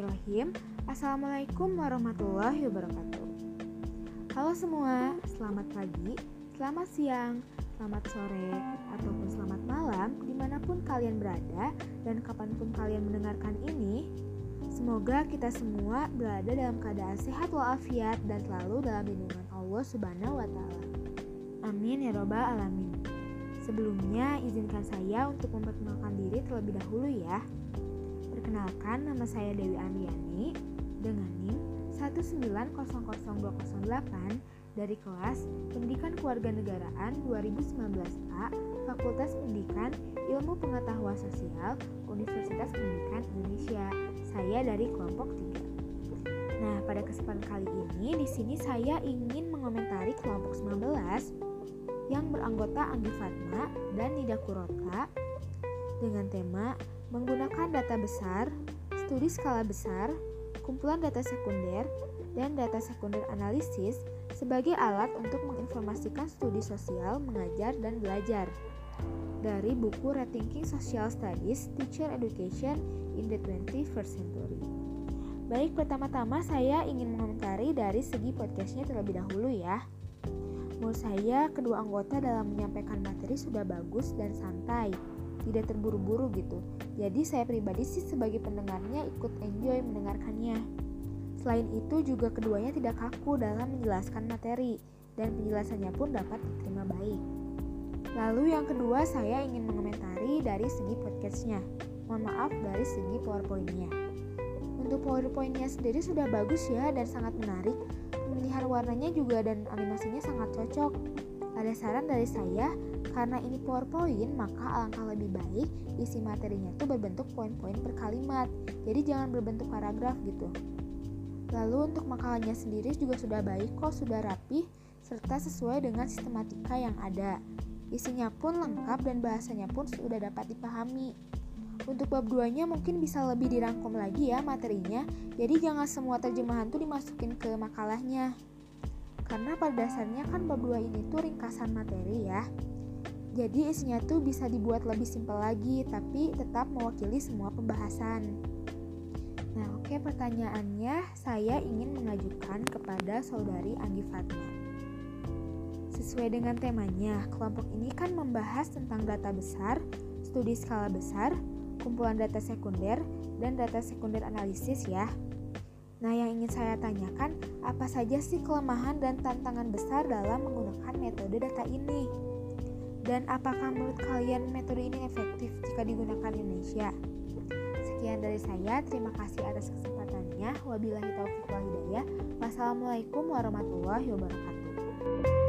Bismillahirrahmanirrahim. Assalamualaikum warahmatullahi wabarakatuh. Halo semua, selamat pagi, selamat siang, selamat sore, ataupun selamat malam Di mana pun kalian berada dan kapan pun kalian mendengarkan ini. Semoga kita semua berada dalam keadaan sehat walafiat dan selalu dalam lindungan Allah subhanahu wa ta'ala. Amin ya robbal alamin. Sebelumnya, izinkan saya untuk memperkenalkan diri terlebih dahulu ya. Perkenalkan, nama saya Dewi Andriani dengan NIM 1900208 dari kelas Pendidikan Kewarganegaraan 2019A Fakultas Pendidikan Ilmu Pengetahuan Sosial Universitas Pendidikan Indonesia. Saya dari kelompok 3. Nah, pada kesempatan kali ini di sini saya ingin mengomentari kelompok 19 yang beranggota Anggi Fatma dan Nida Kurota dengan tema menggunakan data besar, studi skala besar, kumpulan data sekunder, dan data sekunder analisis sebagai alat untuk menginformasikan studi sosial, mengajar, dan belajar dari buku Rethinking Social Studies Teacher Education in the 21st Century. Baik, pertama-tama saya ingin mengomentari dari segi podcastnya terlebih dahulu ya. Menurut saya, kedua anggota dalam menyampaikan materi sudah bagus dan santai, tidak terburu-buru gitu. Jadi saya pribadi sih sebagai pendengarnya ikut enjoy mendengarkannya. Selain itu juga keduanya tidak kaku dalam menjelaskan materi dan penjelasannya pun dapat diterima baik. Lalu yang kedua saya ingin mengomentari dari segi podcastnya. Mohon maaf dari segi powerpointnya. Untuk powerpointnya sendiri sudah bagus ya dan sangat menarik pemilihan warnanya juga dan animasinya sangat cocok. Ada saran dari saya, karena ini PowerPoint, maka alangkah lebih baik isi materinya tuh berbentuk poin-poin per kalimat. Jadi jangan berbentuk paragraf gitu. Lalu untuk makalahnya sendiri juga sudah baik kok, sudah rapi serta sesuai dengan sistematika yang ada. Isinya pun lengkap dan bahasanya pun sudah dapat dipahami. Untuk bab 2-nya mungkin bisa lebih dirangkum lagi ya materinya. Jadi jangan semua terjemahan tuh dimasukin ke makalahnya. Karena pada dasarnya kan bab 2 ini tuh ringkasan materi ya. Jadi isinya tuh bisa dibuat lebih simpel lagi tapi tetap mewakili semua pembahasan. Nah, oke pertanyaannya saya ingin mengajukan kepada saudari Anggi Fatma. Sesuai dengan temanya, kelompok ini kan membahas tentang data besar, studi skala besar, kumpulan data sekunder, dan data sekunder analisis ya. Nah, yang ingin saya tanyakan, apa saja sih kelemahan dan tantangan besar dalam menggunakan metode data ini? Dan apakah menurut kalian metode ini efektif jika digunakan di Indonesia? Sekian dari saya, terima kasih atas kesempatannya. Wabillahi taufiq wal hidayah. Wassalamualaikum warahmatullahi wabarakatuh.